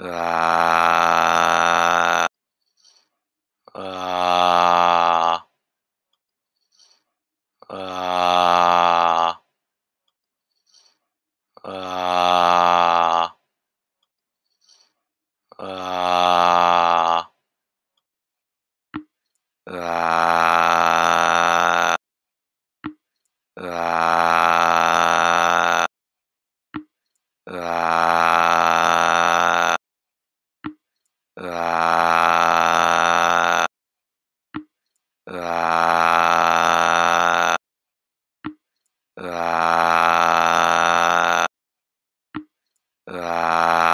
Uh, uh, uh, uh, uh, uh, uh, uh, 啊啊啊啊！